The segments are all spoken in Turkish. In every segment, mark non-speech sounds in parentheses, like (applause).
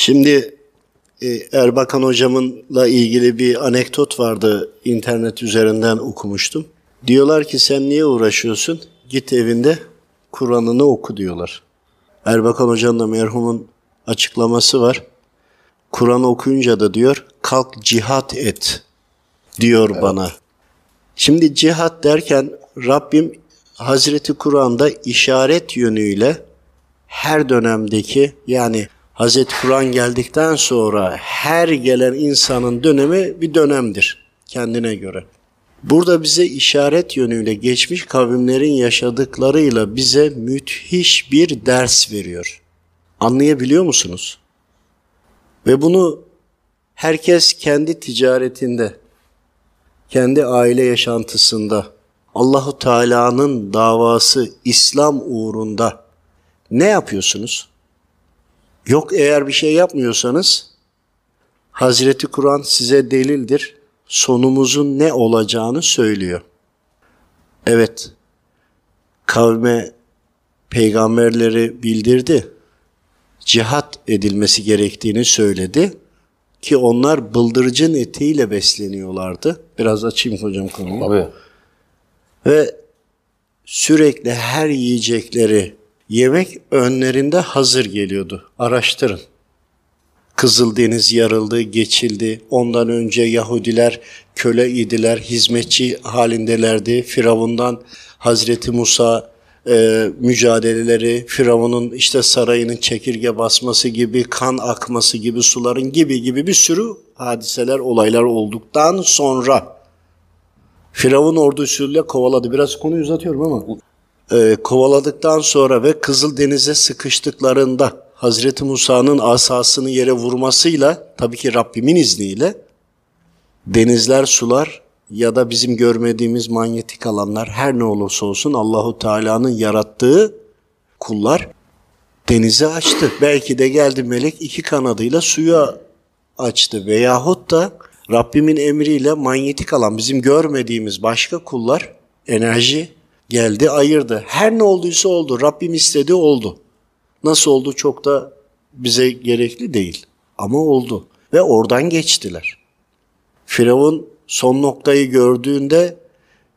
Şimdi e, Erbakan hocamınla ilgili bir anekdot vardı internet üzerinden okumuştum. Diyorlar ki sen niye uğraşıyorsun? Git evinde Kur'an'ını oku diyorlar. Erbakan hocanın da merhumun açıklaması var. Kur'an okuyunca da diyor kalk cihat et diyor evet. bana. Şimdi cihat derken Rabbim Hazreti Kur'an'da işaret yönüyle her dönemdeki yani Hazreti Kur'an geldikten sonra her gelen insanın dönemi bir dönemdir kendine göre. Burada bize işaret yönüyle geçmiş kavimlerin yaşadıklarıyla bize müthiş bir ders veriyor. Anlayabiliyor musunuz? Ve bunu herkes kendi ticaretinde, kendi aile yaşantısında, Allahu Teala'nın davası İslam uğrunda ne yapıyorsunuz? Yok eğer bir şey yapmıyorsanız Hazreti Kur'an size delildir. Sonumuzun ne olacağını söylüyor. Evet. Kavme peygamberleri bildirdi. Cihat edilmesi gerektiğini söyledi ki onlar bıldırcın etiyle besleniyorlardı. Biraz açayım hocam konuyu. Tabii. Ve sürekli her yiyecekleri yemek önlerinde hazır geliyordu. Araştırın. Kızıldeniz yarıldı, geçildi. Ondan önce Yahudiler köle idiler, hizmetçi halindelerdi. Firavundan Hazreti Musa e, mücadeleleri, Firavun'un işte sarayının çekirge basması gibi, kan akması gibi, suların gibi gibi bir sürü hadiseler, olaylar olduktan sonra Firavun ordusuyla kovaladı. Biraz konuyu uzatıyorum ama e, kovaladıktan sonra ve Kızıldeniz'e sıkıştıklarında Hazreti Musa'nın asasını yere vurmasıyla tabii ki Rabbimin izniyle denizler, sular ya da bizim görmediğimiz manyetik alanlar her ne olursa olsun Allahu Teala'nın yarattığı kullar denizi açtı. Belki de geldi melek iki kanadıyla suya açtı veyahut da Rabbimin emriyle manyetik alan bizim görmediğimiz başka kullar enerji geldi ayırdı. Her ne olduysa oldu. Rabbim istedi oldu. Nasıl oldu çok da bize gerekli değil. Ama oldu. Ve oradan geçtiler. Firavun son noktayı gördüğünde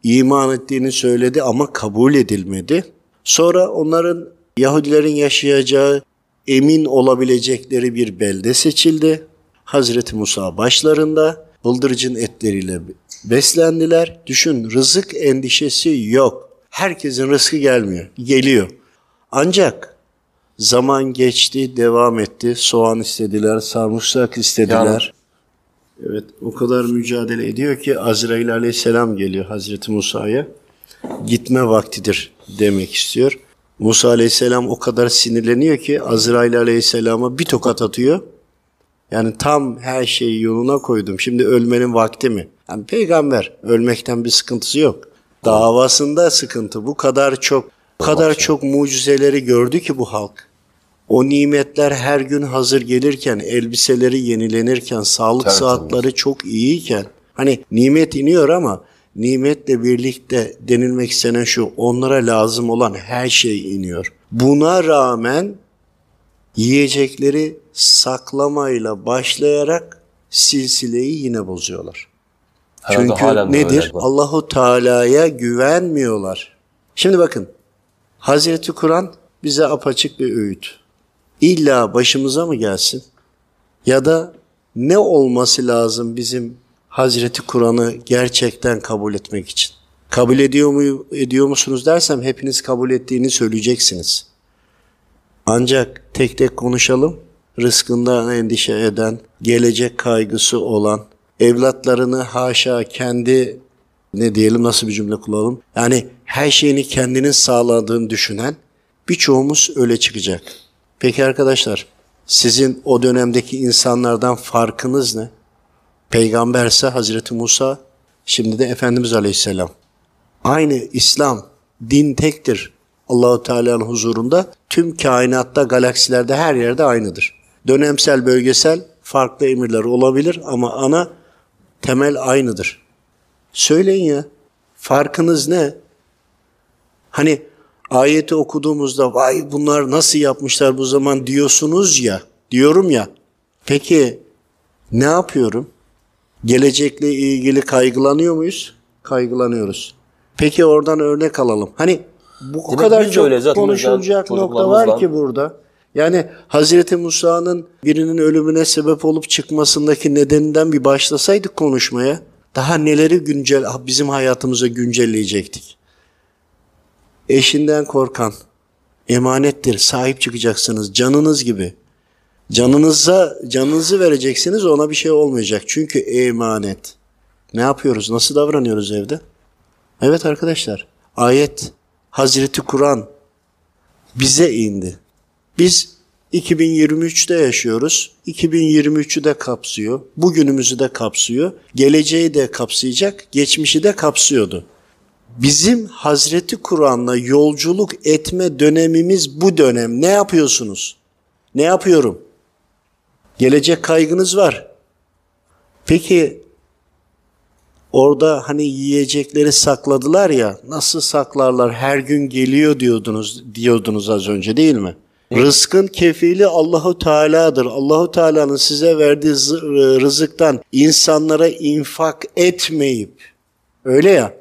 iman ettiğini söyledi ama kabul edilmedi. Sonra onların Yahudilerin yaşayacağı emin olabilecekleri bir belde seçildi. Hazreti Musa başlarında bıldırcın etleriyle beslendiler. Düşün rızık endişesi yok. Herkesin rızkı gelmiyor, geliyor. Ancak zaman geçti, devam etti. Soğan istediler, sarımsak istediler. Yani. Evet, o kadar mücadele ediyor ki Azrail aleyhisselam geliyor Hazreti Musa'ya. Gitme vaktidir demek istiyor. Musa aleyhisselam o kadar sinirleniyor ki Azrail aleyhisselama bir tokat atıyor. Yani tam her şeyi yoluna koydum. Şimdi ölmenin vakti mi? Yani peygamber ölmekten bir sıkıntısı yok. Davasında sıkıntı. Bu kadar çok bu kadar çok mucizeleri gördü ki bu halk. O nimetler her gün hazır gelirken, elbiseleri yenilenirken, sağlık evet, saatleri çok iyiyken hani nimet iniyor ama nimetle birlikte denilmek istenen şu onlara lazım olan her şey iniyor. Buna rağmen yiyecekleri saklamayla başlayarak silsileyi yine bozuyorlar. Çünkü nedir? Allahu Teala'ya güvenmiyorlar. Şimdi bakın. Hazreti Kur'an bize apaçık bir öğüt. İlla başımıza mı gelsin? Ya da ne olması lazım bizim Hazreti Kur'an'ı gerçekten kabul etmek için? Kabul ediyor mu ediyor musunuz dersem hepiniz kabul ettiğini söyleyeceksiniz. Ancak tek tek konuşalım. Rızkından endişe eden, gelecek kaygısı olan, evlatlarını haşa kendi ne diyelim nasıl bir cümle kullanalım? Yani her şeyini kendinin sağladığını düşünen birçoğumuz öyle çıkacak. Peki arkadaşlar sizin o dönemdeki insanlardan farkınız ne? Peygamberse Hazreti Musa, şimdi de Efendimiz Aleyhisselam. Aynı İslam, din tektir. Allahu Teala'nın huzurunda tüm kainatta, galaksilerde her yerde aynıdır. Dönemsel, bölgesel farklı emirler olabilir ama ana temel aynıdır. Söyleyin ya. Farkınız ne? Hani ayeti okuduğumuzda vay bunlar nasıl yapmışlar bu zaman diyorsunuz ya. Diyorum ya. Peki ne yapıyorum? Gelecekle ilgili kaygılanıyor muyuz? Kaygılanıyoruz. Peki oradan örnek alalım. Hani bu Demek kadar çok öyle zaten konuşulacak nokta var ki burada. Yani Hazreti Musa'nın birinin ölümüne sebep olup çıkmasındaki nedeninden bir başlasaydık konuşmaya daha neleri güncel bizim hayatımıza güncelleyecektik. Eşinden korkan emanettir, sahip çıkacaksınız canınız gibi. Canınıza canınızı vereceksiniz ona bir şey olmayacak. Çünkü emanet. Ne yapıyoruz? Nasıl davranıyoruz evde? Evet arkadaşlar. Ayet Hazreti Kur'an bize indi. Biz 2023'te yaşıyoruz. 2023'ü de kapsıyor. Bugünümüzü de kapsıyor. Geleceği de kapsayacak. Geçmişi de kapsıyordu. Bizim Hazreti Kur'an'la yolculuk etme dönemimiz bu dönem. Ne yapıyorsunuz? Ne yapıyorum? Gelecek kaygınız var. Peki orada hani yiyecekleri sakladılar ya nasıl saklarlar her gün geliyor diyordunuz diyordunuz az önce değil mi? Rızkın kefili Allahu Teala'dır. Allahu Teala'nın size verdiği zı- rızıktan insanlara infak etmeyip öyle ya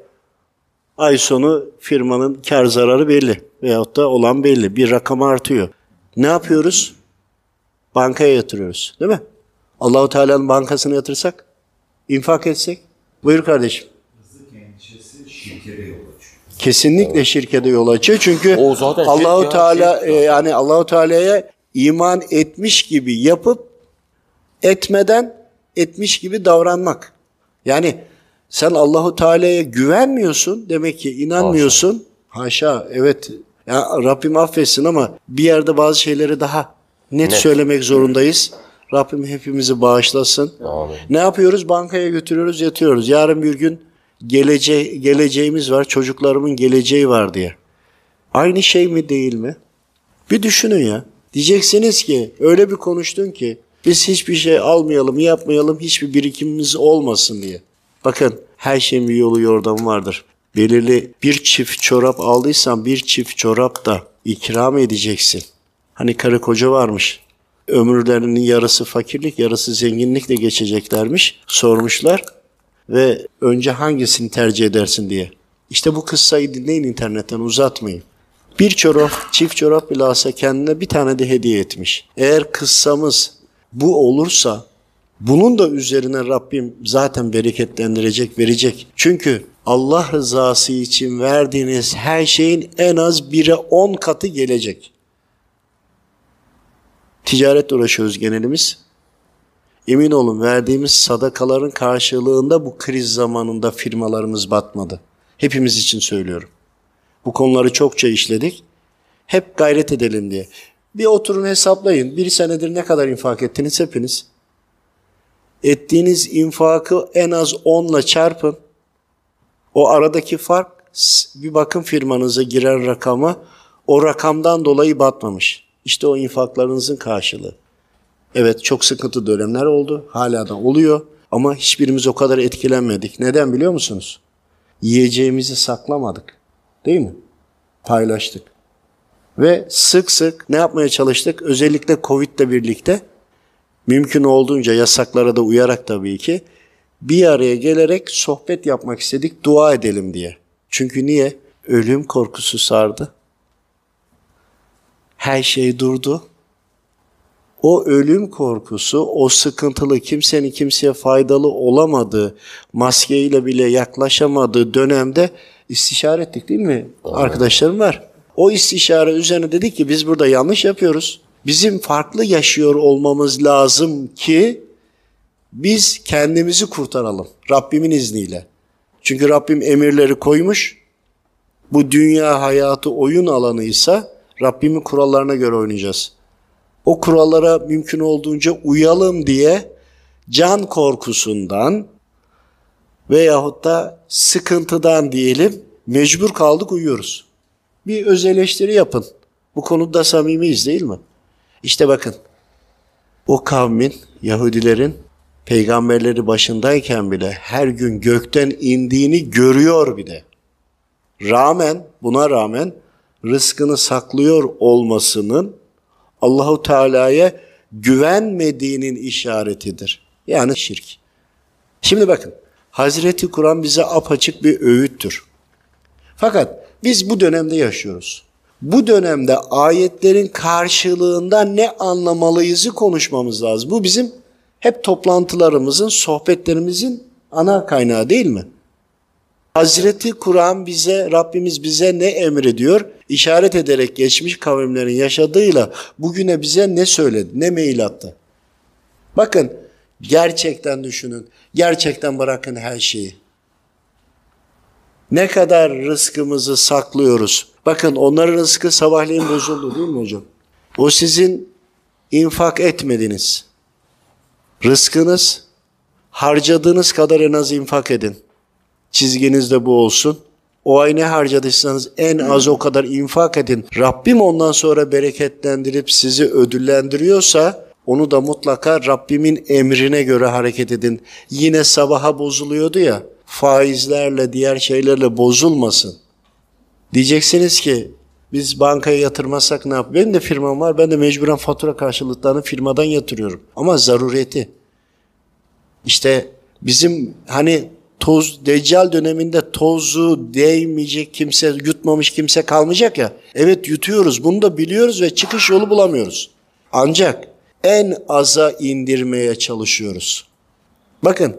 ay sonu firmanın kar zararı belli veyahut da olan belli. Bir rakam artıyor. Ne yapıyoruz? Bankaya yatırıyoruz. Değil mi? Allahu Teala'nın bankasına yatırsak, infak etsek. Buyur kardeşim. Rızık endişesi şirkete yol Kesinlikle şirkete yol açıyor. Çünkü Allahu Teala şirk e, yani Allahu Teala'ya iman etmiş gibi yapıp etmeden etmiş gibi davranmak. Yani sen Allahu Teala'ya güvenmiyorsun demek ki inanmıyorsun. Haşa, evet. Ya Rabbim affetsin ama bir yerde bazı şeyleri daha net, Net. söylemek zorundayız. Rabbim hepimizi bağışlasın. Amin. Ne yapıyoruz? Bankaya götürüyoruz, yatıyoruz. Yarın bir gün gelece geleceğimiz var, çocuklarımın geleceği var diye. Aynı şey mi değil mi? Bir düşünün ya. Diyeceksiniz ki öyle bir konuştun ki biz hiçbir şey almayalım, yapmayalım, hiçbir birikimimiz olmasın diye. Bakın her şeyin bir yolu yordamı vardır. Belirli bir çift çorap aldıysan bir çift çorap da ikram edeceksin. Hani karı koca varmış. Ömürlerinin yarısı fakirlik, yarısı zenginlikle geçeceklermiş. Sormuşlar ve önce hangisini tercih edersin diye. İşte bu kıssayı dinleyin internetten uzatmayın. Bir çorap, çift çorap bile alsa kendine bir tane de hediye etmiş. Eğer kıssamız bu olursa bunun da üzerine Rabbim zaten bereketlendirecek, verecek. Çünkü Allah rızası için verdiğiniz her şeyin en az bire on katı gelecek. Ticaretle uğraşıyoruz genelimiz. Emin olun verdiğimiz sadakaların karşılığında bu kriz zamanında firmalarımız batmadı. Hepimiz için söylüyorum. Bu konuları çokça işledik. Hep gayret edelim diye. Bir oturun hesaplayın. Bir senedir ne kadar infak ettiniz hepiniz? Ettiğiniz infakı en az 10 ile çarpın. O aradaki fark bir bakın firmanıza giren rakama o rakamdan dolayı batmamış. İşte o infaklarınızın karşılığı. Evet çok sıkıntı dönemler oldu. Hala da oluyor. Ama hiçbirimiz o kadar etkilenmedik. Neden biliyor musunuz? Yiyeceğimizi saklamadık. Değil mi? Paylaştık. Ve sık sık ne yapmaya çalıştık? Özellikle Covid ile birlikte mümkün olduğunca yasaklara da uyarak tabii ki bir araya gelerek sohbet yapmak istedik, dua edelim diye. Çünkü niye? Ölüm korkusu sardı. Her şey durdu. O ölüm korkusu, o sıkıntılı, kimsenin kimseye faydalı olamadığı, maskeyle bile yaklaşamadığı dönemde istişare ettik değil mi? Arkadaşlarım var. O istişare üzerine dedik ki biz burada yanlış yapıyoruz. Bizim farklı yaşıyor olmamız lazım ki biz kendimizi kurtaralım Rabbimin izniyle. Çünkü Rabbim emirleri koymuş. Bu dünya hayatı oyun alanıysa Rabbimin kurallarına göre oynayacağız. O kurallara mümkün olduğunca uyalım diye can korkusundan veyahut da sıkıntıdan diyelim mecbur kaldık uyuyoruz. Bir öz eleştiri yapın. Bu konuda samimiyiz değil mi? İşte bakın o kavmin, Yahudilerin peygamberleri başındayken bile her gün gökten indiğini görüyor bir de. Rağmen, buna rağmen rızkını saklıyor olmasının Allahu Teala'ya güvenmediğinin işaretidir. Yani şirk. Şimdi bakın Hazreti Kur'an bize apaçık bir öğüttür. Fakat biz bu dönemde yaşıyoruz. Bu dönemde ayetlerin karşılığında ne anlamalıyızı konuşmamız lazım. Bu bizim hep toplantılarımızın, sohbetlerimizin ana kaynağı değil mi? Hazreti Kur'an bize, Rabbimiz bize ne emrediyor? İşaret ederek geçmiş kavimlerin yaşadığıyla bugüne bize ne söyledi, ne mail attı? Bakın gerçekten düşünün, gerçekten bırakın her şeyi. Ne kadar rızkımızı saklıyoruz. Bakın onların rızkı sabahleyin bozuldu değil mi hocam? O sizin infak etmediniz. Rızkınız harcadığınız kadar en az infak edin. Çizginiz de bu olsun. O ay ne harcadıysanız en az o kadar infak edin. Rabbim ondan sonra bereketlendirip sizi ödüllendiriyorsa onu da mutlaka Rabbimin emrine göre hareket edin. Yine sabaha bozuluyordu ya faizlerle diğer şeylerle bozulmasın. Diyeceksiniz ki biz bankaya yatırmazsak ne yap? Benim de firmam var. Ben de mecburen fatura karşılıklarını firmadan yatırıyorum. Ama zaruriyeti. İşte bizim hani toz deccal döneminde tozu değmeyecek kimse, yutmamış kimse kalmayacak ya. Evet yutuyoruz. Bunu da biliyoruz ve çıkış yolu bulamıyoruz. Ancak en aza indirmeye çalışıyoruz. Bakın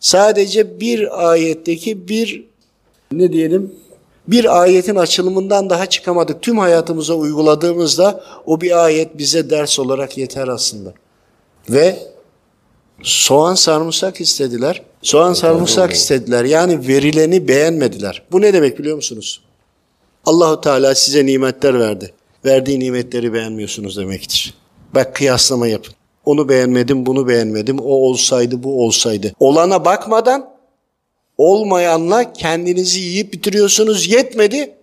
sadece bir ayetteki bir ne diyelim bir ayetin açılımından daha çıkamadık. Tüm hayatımıza uyguladığımızda o bir ayet bize ders olarak yeter aslında. Ve soğan sarımsak istediler. Soğan sarımsak istediler. Yani verileni beğenmediler. Bu ne demek biliyor musunuz? Allahu Teala size nimetler verdi. Verdiği nimetleri beğenmiyorsunuz demektir. Bak kıyaslama yapın. Onu beğenmedim, bunu beğenmedim. O olsaydı, bu olsaydı. Olana bakmadan olmayanla kendinizi yiyip bitiriyorsunuz. Yetmedi.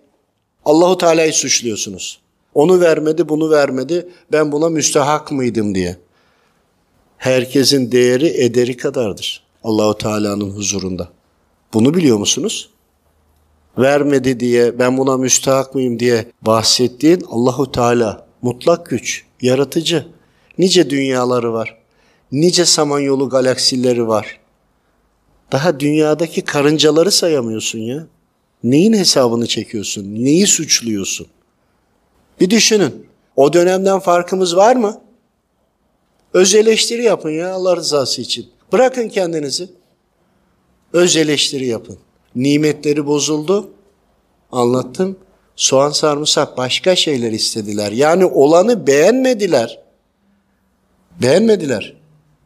Allahu Teala'yı suçluyorsunuz. Onu vermedi, bunu vermedi. Ben buna müstehak mıydım diye. Herkesin değeri ederi kadardır. Allahu Teala'nın huzurunda. Bunu biliyor musunuz? Vermedi diye, ben buna müstehak mıyım diye bahsettiğin Allahu Teala mutlak güç, yaratıcı. Nice dünyaları var. Nice samanyolu galaksileri var. Daha dünyadaki karıncaları sayamıyorsun ya. Neyin hesabını çekiyorsun? Neyi suçluyorsun? Bir düşünün. O dönemden farkımız var mı? Öz eleştiri yapın ya Allah rızası için. Bırakın kendinizi. Öz eleştiri yapın. Nimetleri bozuldu. Anlattım. Soğan sarımsak başka şeyler istediler. Yani olanı beğenmediler. Beğenmediler.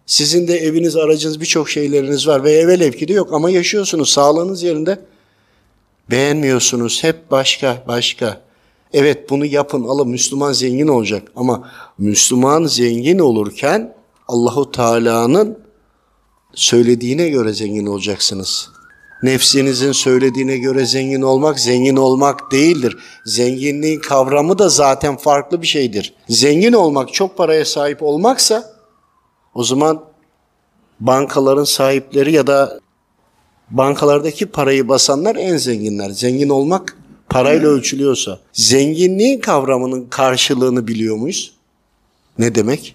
Sizin de eviniz, aracınız, birçok şeyleriniz var ve evvel evki de yok ama yaşıyorsunuz. Sağlığınız yerinde. Beğenmiyorsunuz. Hep başka, başka. Evet bunu yapın, alın. Müslüman zengin olacak. Ama Müslüman zengin olurken Allahu Teala'nın söylediğine göre zengin olacaksınız. Nefsinizin söylediğine göre zengin olmak zengin olmak değildir. Zenginliğin kavramı da zaten farklı bir şeydir. Zengin olmak çok paraya sahip olmaksa o zaman bankaların sahipleri ya da bankalardaki parayı basanlar en zenginler. Zengin olmak parayla ölçülüyorsa zenginliğin kavramının karşılığını biliyor muyuz? Ne demek?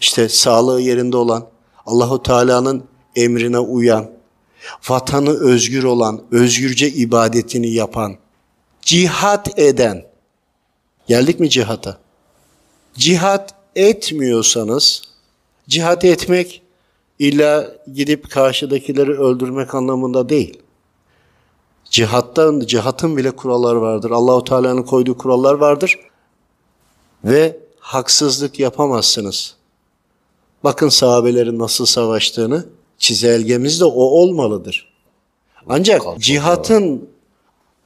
İşte sağlığı yerinde olan, Allahu Teala'nın emrine uyan, vatanı özgür olan, özgürce ibadetini yapan, cihat eden. Geldik mi cihata? Cihat etmiyorsanız, cihat etmek illa gidip karşıdakileri öldürmek anlamında değil. Cihattan, cihatın bile kuralları vardır. Allahu Teala'nın koyduğu kurallar vardır. Ve haksızlık yapamazsınız. Bakın sahabelerin nasıl savaştığını, çizelgemiz de o olmalıdır. Ancak cihatın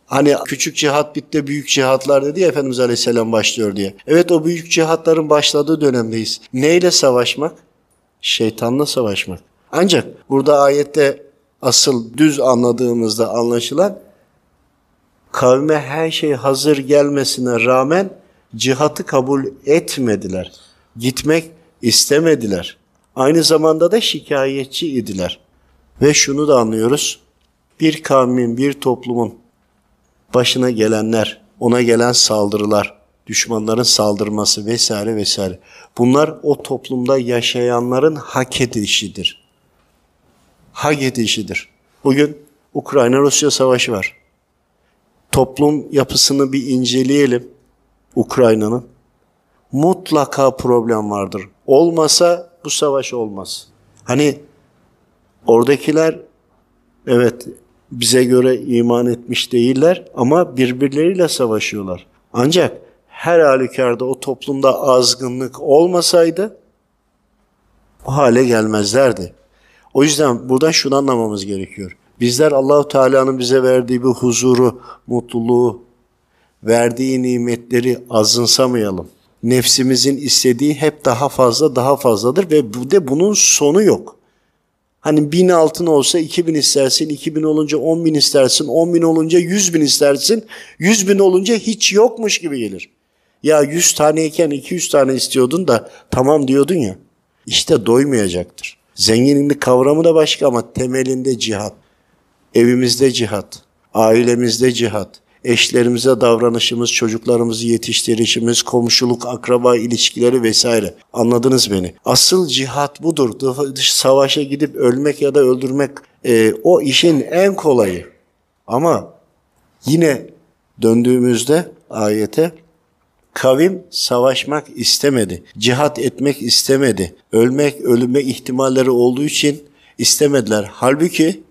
hani küçük cihat bitti büyük cihatlar dedi ya Efendimiz Aleyhisselam başlıyor diye. Evet o büyük cihatların başladığı dönemdeyiz. Neyle savaşmak? Şeytanla savaşmak. Ancak burada ayette asıl düz anladığımızda anlaşılan kavme her şey hazır gelmesine rağmen cihatı kabul etmediler. Gitmek istemediler. Aynı zamanda da şikayetçi idiler. Ve şunu da anlıyoruz. Bir kavmin, bir toplumun başına gelenler, ona gelen saldırılar, düşmanların saldırması vesaire vesaire. Bunlar o toplumda yaşayanların hak edişidir. Hak edişidir. Bugün Ukrayna-Rusya savaşı var. Toplum yapısını bir inceleyelim Ukrayna'nın. Mutlaka problem vardır. Olmasa bu savaş olmaz. Hani oradakiler evet bize göre iman etmiş değiller ama birbirleriyle savaşıyorlar. Ancak her halükarda o toplumda azgınlık olmasaydı o hale gelmezlerdi. O yüzden buradan şunu anlamamız gerekiyor. Bizler Allahu Teala'nın bize verdiği bir huzuru, mutluluğu, verdiği nimetleri azınsamayalım. Nefsimizin istediği hep daha fazla daha fazladır ve bu de bunun sonu yok. Hani bin altın olsa iki bin istersin, iki bin olunca on bin istersin, on bin olunca yüz bin istersin, yüz bin olunca hiç yokmuş gibi gelir. Ya yüz taneyken iki yüz tane istiyordun da tamam diyordun ya. İşte doymayacaktır. Zenginlik kavramı da başka ama temelinde cihat. Evimizde cihat, ailemizde cihat, eşlerimize davranışımız, çocuklarımızı yetiştirişimiz, komşuluk, akraba ilişkileri vesaire. Anladınız beni. Asıl cihat budur. Dış savaşa gidip ölmek ya da öldürmek e, o işin en kolayı. Ama yine döndüğümüzde ayete Kavim savaşmak istemedi. Cihat etmek istemedi. Ölmek, ölüme ihtimalleri olduğu için istemediler. Halbuki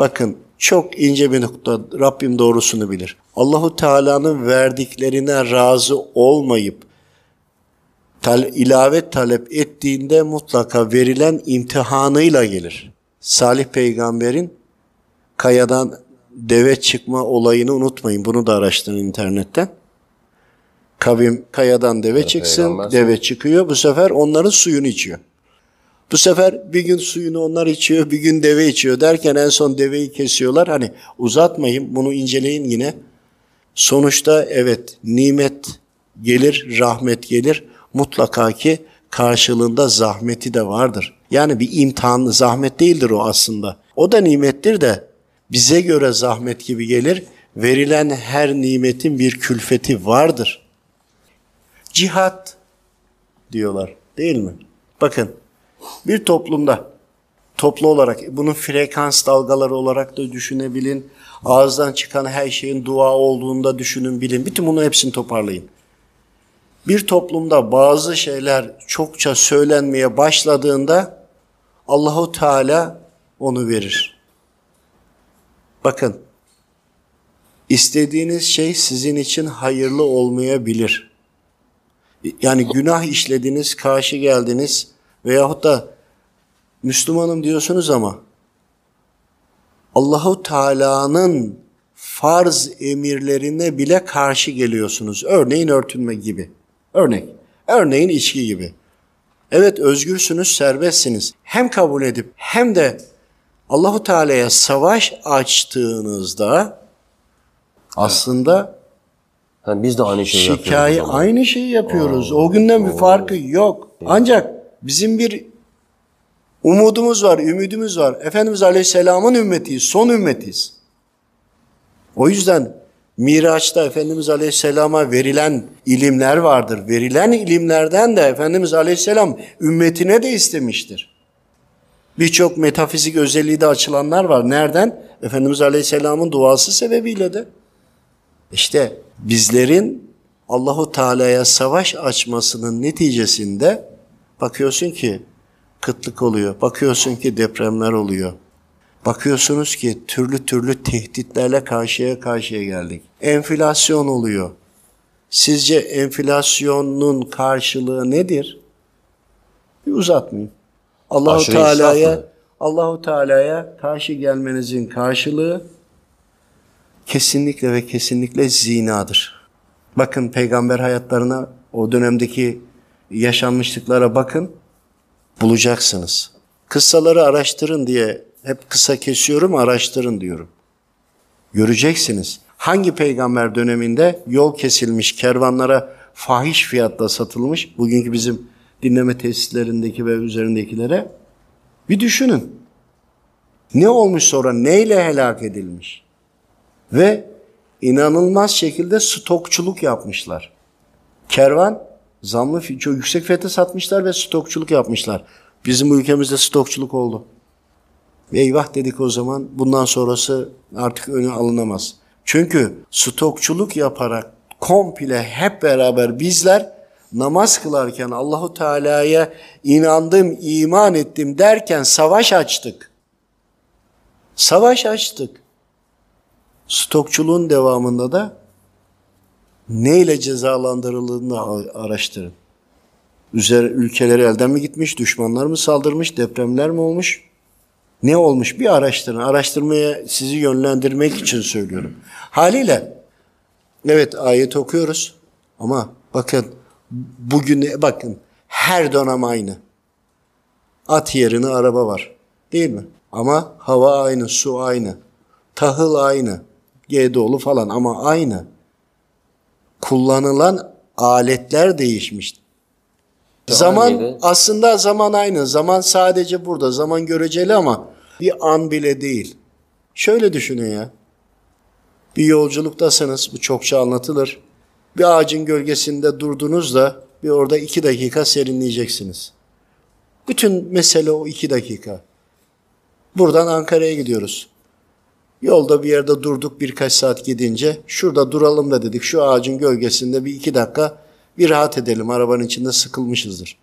bakın çok ince bir nokta Rabbim doğrusunu bilir. Allahu Teala'nın verdiklerine razı olmayıp tal ilave talep ettiğinde mutlaka verilen imtihanıyla gelir. Salih peygamberin kayadan deve çıkma olayını unutmayın. Bunu da araştırın internetten. Kavim kayadan deve çıksın, peygamber deve çıkıyor. Bu sefer onların suyunu içiyor. Bu sefer bir gün suyunu onlar içiyor, bir gün deve içiyor derken en son deveyi kesiyorlar. Hani uzatmayın, bunu inceleyin yine. Sonuçta evet nimet gelir, rahmet gelir. Mutlaka ki karşılığında zahmeti de vardır. Yani bir imtihan, zahmet değildir o aslında. O da nimettir de bize göre zahmet gibi gelir. Verilen her nimetin bir külfeti vardır. Cihat diyorlar değil mi? Bakın bir toplumda toplu olarak bunun frekans dalgaları olarak da düşünebilin. Ağızdan çıkan her şeyin dua olduğunda düşünün bilin. Bütün bunu hepsini toparlayın. Bir toplumda bazı şeyler çokça söylenmeye başladığında Allahu Teala onu verir. Bakın istediğiniz şey sizin için hayırlı olmayabilir. Yani günah işlediniz, karşı geldiniz veyahut da Müslümanım diyorsunuz ama Allahu Teala'nın farz emirlerine bile karşı geliyorsunuz. Örneğin örtünme gibi. Örnek. Örneğin içki gibi. Evet özgürsünüz, serbestsiniz. Hem kabul edip hem de Allahu Teala'ya savaş açtığınızda aslında Yani biz de aynı şeyi Şikaye yapıyoruz. aynı şeyi yapıyoruz. o günden bir farkı yok. Ancak bizim bir umudumuz var, ümidimiz var. Efendimiz Aleyhisselam'ın ümmetiyiz, son ümmetiyiz. O yüzden Miraç'ta Efendimiz Aleyhisselam'a verilen ilimler vardır. Verilen ilimlerden de Efendimiz Aleyhisselam ümmetine de istemiştir. Birçok metafizik özelliği de açılanlar var. Nereden? Efendimiz Aleyhisselam'ın duası sebebiyle de. İşte bizlerin Allahu Teala'ya savaş açmasının neticesinde bakıyorsun ki kıtlık oluyor. Bakıyorsun ki depremler oluyor. Bakıyorsunuz ki türlü türlü tehditlerle karşıya karşıya geldik. Enflasyon oluyor. Sizce enflasyonun karşılığı nedir? Bir uzatmayayım. Allahu Teala'ya? Allahu Teala'ya karşı gelmenizin karşılığı kesinlikle ve kesinlikle zinadır. Bakın peygamber hayatlarına, o dönemdeki yaşanmışlıklara bakın, bulacaksınız. Kıssaları araştırın diye hep kısa kesiyorum, araştırın diyorum. Göreceksiniz. Hangi peygamber döneminde yol kesilmiş, kervanlara fahiş fiyatla satılmış, bugünkü bizim dinleme tesislerindeki ve üzerindekilere bir düşünün. Ne olmuş sonra, neyle helak edilmiş? Ve inanılmaz şekilde stokçuluk yapmışlar. Kervan zamlı çok yüksek fiyata satmışlar ve stokçuluk yapmışlar. Bizim ülkemizde stokçuluk oldu. Eyvah dedik o zaman bundan sonrası artık önü alınamaz. Çünkü stokçuluk yaparak komple hep beraber bizler namaz kılarken Allahu Teala'ya inandım, iman ettim derken savaş açtık. Savaş açtık. Stokçuluğun devamında da neyle cezalandırıldığını a- araştırın. Üzeri ülkeleri elden mi gitmiş, düşmanlar mı saldırmış, depremler mi olmuş? Ne olmuş bir araştırın. Araştırmaya sizi yönlendirmek için söylüyorum. Haliyle evet ayet okuyoruz ama bakın bugün bakın her dönem aynı. At yerine araba var. Değil mi? Ama hava aynı, su aynı. Tahıl aynı. G-dolu falan ama aynı. Kullanılan aletler değişmiş. Zaman gibi. aslında zaman aynı. Zaman sadece burada. Zaman göreceli ama bir an bile değil. Şöyle düşünün ya. Bir yolculuktasınız. Bu çokça anlatılır. Bir ağacın gölgesinde durdunuz da bir orada iki dakika serinleyeceksiniz. Bütün mesele o iki dakika. Buradan Ankara'ya gidiyoruz. Yolda bir yerde durduk birkaç saat gidince şurada duralım da dedik şu ağacın gölgesinde bir iki dakika bir rahat edelim arabanın içinde sıkılmışızdır.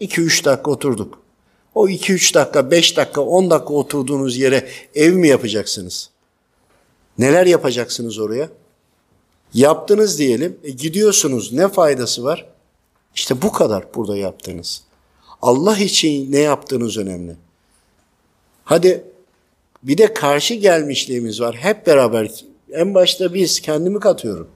2-3 dakika oturduk. O 2-3 dakika, 5 dakika, 10 dakika oturduğunuz yere ev mi yapacaksınız? Neler yapacaksınız oraya? Yaptınız diyelim. E gidiyorsunuz. Ne faydası var? İşte bu kadar burada yaptığınız. Allah için ne yaptığınız önemli. Hadi bir de karşı gelmişliğimiz var. Hep beraber en başta biz kendimi katıyorum.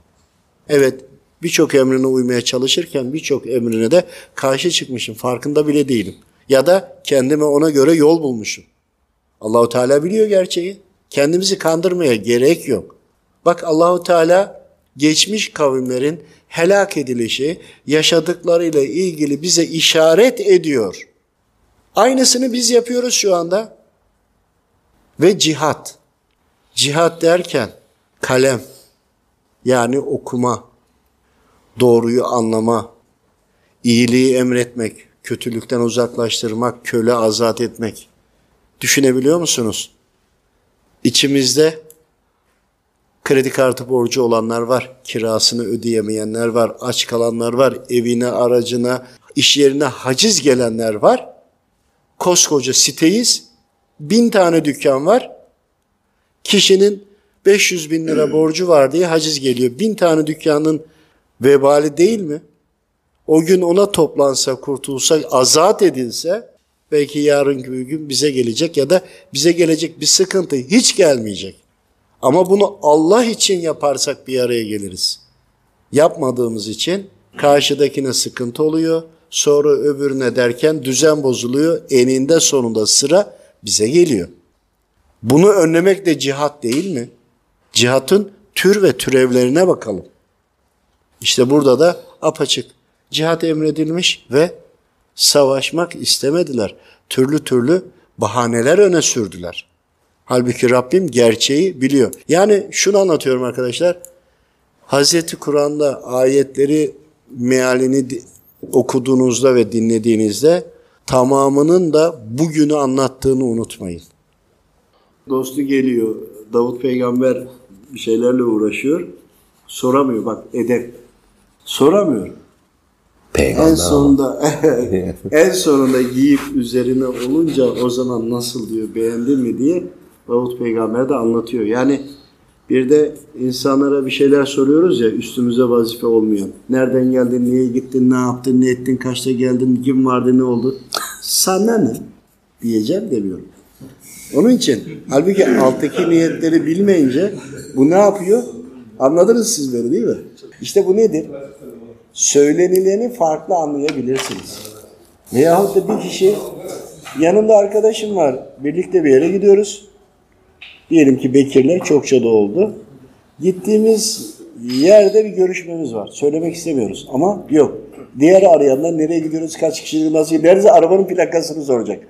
Evet birçok emrine uymaya çalışırken birçok emrine de karşı çıkmışım. Farkında bile değilim. Ya da kendime ona göre yol bulmuşum. Allahu Teala biliyor gerçeği. Kendimizi kandırmaya gerek yok. Bak Allahu Teala geçmiş kavimlerin helak edilişi, yaşadıklarıyla ilgili bize işaret ediyor. Aynısını biz yapıyoruz şu anda. Ve cihat. Cihat derken kalem yani okuma, doğruyu anlama, iyiliği emretmek, kötülükten uzaklaştırmak, köle azat etmek. Düşünebiliyor musunuz? İçimizde kredi kartı borcu olanlar var, kirasını ödeyemeyenler var, aç kalanlar var, evine, aracına, iş yerine haciz gelenler var. Koskoca siteyiz, bin tane dükkan var. Kişinin 500 bin lira (clears throat) borcu var diye haciz geliyor. Bin tane dükkanın vebali değil mi? O gün ona toplansa, kurtulsa, azat edilse belki yarın bir gün bize gelecek ya da bize gelecek bir sıkıntı hiç gelmeyecek. Ama bunu Allah için yaparsak bir araya geliriz. Yapmadığımız için karşıdakine sıkıntı oluyor. Sonra öbürüne derken düzen bozuluyor. Eninde sonunda sıra bize geliyor. Bunu önlemek de cihat değil mi? Cihatın tür ve türevlerine bakalım. İşte burada da apaçık cihat emredilmiş ve savaşmak istemediler. Türlü türlü bahaneler öne sürdüler. Halbuki Rabbim gerçeği biliyor. Yani şunu anlatıyorum arkadaşlar. Hazreti Kur'an'da ayetleri mealini okuduğunuzda ve dinlediğinizde tamamının da bugünü anlattığını unutmayın. Dostu geliyor. Davut peygamber bir şeylerle uğraşıyor. Soramıyor bak edep. Soramıyor. Peygamber. En sonunda (laughs) en sonunda giyip üzerine olunca o zaman nasıl diyor beğendin mi diye Davut peygamber de anlatıyor. Yani bir de insanlara bir şeyler soruyoruz ya üstümüze vazife olmuyor. Nereden geldin, niye gittin, ne yaptın, ne ettin, kaçta geldin, kim vardı, ne oldu? Sana ne? Diyeceğim demiyorum. Onun için halbuki alttaki niyetleri bilmeyince bu ne yapıyor? Anladınız siz beni değil mi? İşte bu nedir? söylenileni farklı anlayabilirsiniz. Veyahut da bir kişi yanında arkadaşım var. Birlikte bir yere gidiyoruz. Diyelim ki Bekir'le çokça da oldu. Gittiğimiz yerde bir görüşmemiz var. Söylemek istemiyoruz ama yok. Diğeri arayanlar nereye gidiyoruz, kaç kişi nasıl gidiyoruz, arabanın plakasını soracak. (laughs)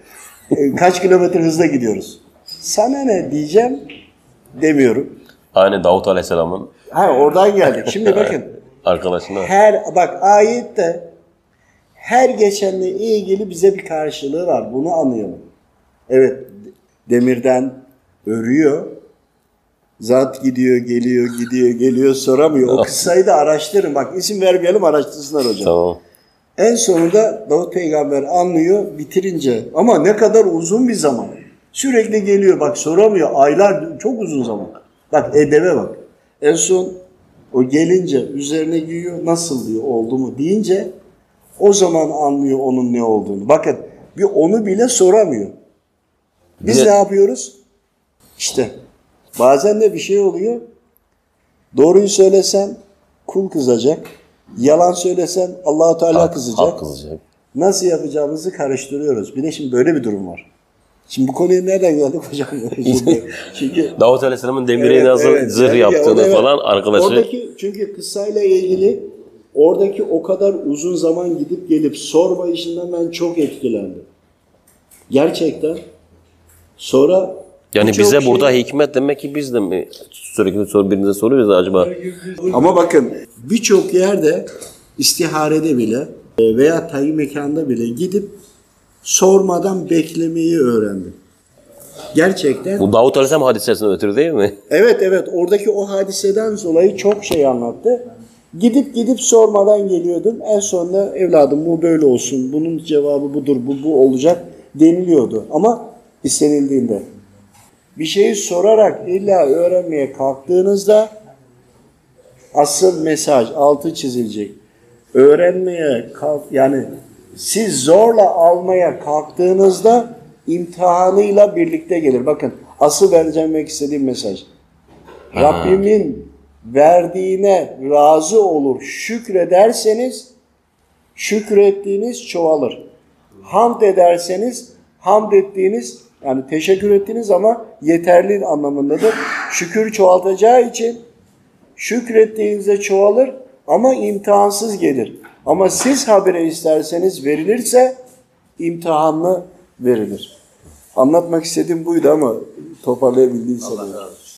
E, kaç kilometre hızla gidiyoruz. Sana ne diyeceğim demiyorum. Aynı Davut Aleyhisselam'ın Ha oradan geldik. Şimdi bakın arkadaşına. Her bak ayette her geçenle ilgili bize bir karşılığı var. Bunu anlayalım. Evet demirden örüyor. Zat gidiyor, geliyor, gidiyor, geliyor soramıyor. O kıssayı da araştırın. Bak isim vermeyelim araştırsınlar hocam. Tamam. En sonunda Davut peygamber anlıyor bitirince ama ne kadar uzun bir zaman. Sürekli geliyor bak soramıyor aylar çok uzun zaman. Bak edebe bak. En son o gelince üzerine giyiyor nasıl diyor oldu mu deyince o zaman anlıyor onun ne olduğunu. Bakın bir onu bile soramıyor. Biz de- ne yapıyoruz? İşte bazen de bir şey oluyor. Doğruyu söylesen kul kızacak. Yalan söylesen Allahu Teala kızacak. Hak kızacak. Nasıl yapacağımızı karıştırıyoruz. Bir de şimdi böyle bir durum var. Şimdi bu konuya nereden geldik hocam? (laughs) Çünkü Davut Aleyhisselam'ın demire Evet, nasıl evet. zırh Yani yaptığını da- falan arkadaşı. Oradaki çünkü kıssayla ilgili oradaki o kadar uzun zaman gidip gelip sorma işinden ben çok etkilendim. Gerçekten. Sonra yani birçok bize şey- burada hikmet demek ki biz de mi sürekli sor, birinize soruyoruz acaba? Ama bakın birçok yerde istiharede bile e, veya tayin mekanda bile gidip sormadan beklemeyi öğrendim. Gerçekten. Bu Davut Aleyhisselam hadisesinden ötürü değil mi? (laughs) Evet evet oradaki o hadiseden dolayı çok şey anlattı. Gidip gidip sormadan geliyordum. En sonunda evladım bu böyle olsun. Bunun cevabı budur. Bu bu olacak deniliyordu. Ama istenildiğinde. Bir şeyi sorarak illa öğrenmeye kalktığınızda asıl mesaj altı çizilecek. Öğrenmeye kalk yani siz zorla almaya kalktığınızda imtihanıyla birlikte gelir. Bakın asıl vereceğim istediğim mesaj. Rabbimin verdiğine razı olur, şükrederseniz şükrettiğiniz çoğalır. Hamd ederseniz hamd ettiğiniz yani teşekkür ettiğiniz ama yeterli anlamındadır. Şükür çoğaltacağı için şükrettiğinizde çoğalır ama imtihansız gelir. Ama siz habire isterseniz verilirse imtihanlı verilir. Anlatmak istediğim buydu ama toparlayabildiysem. Allah razı olsun.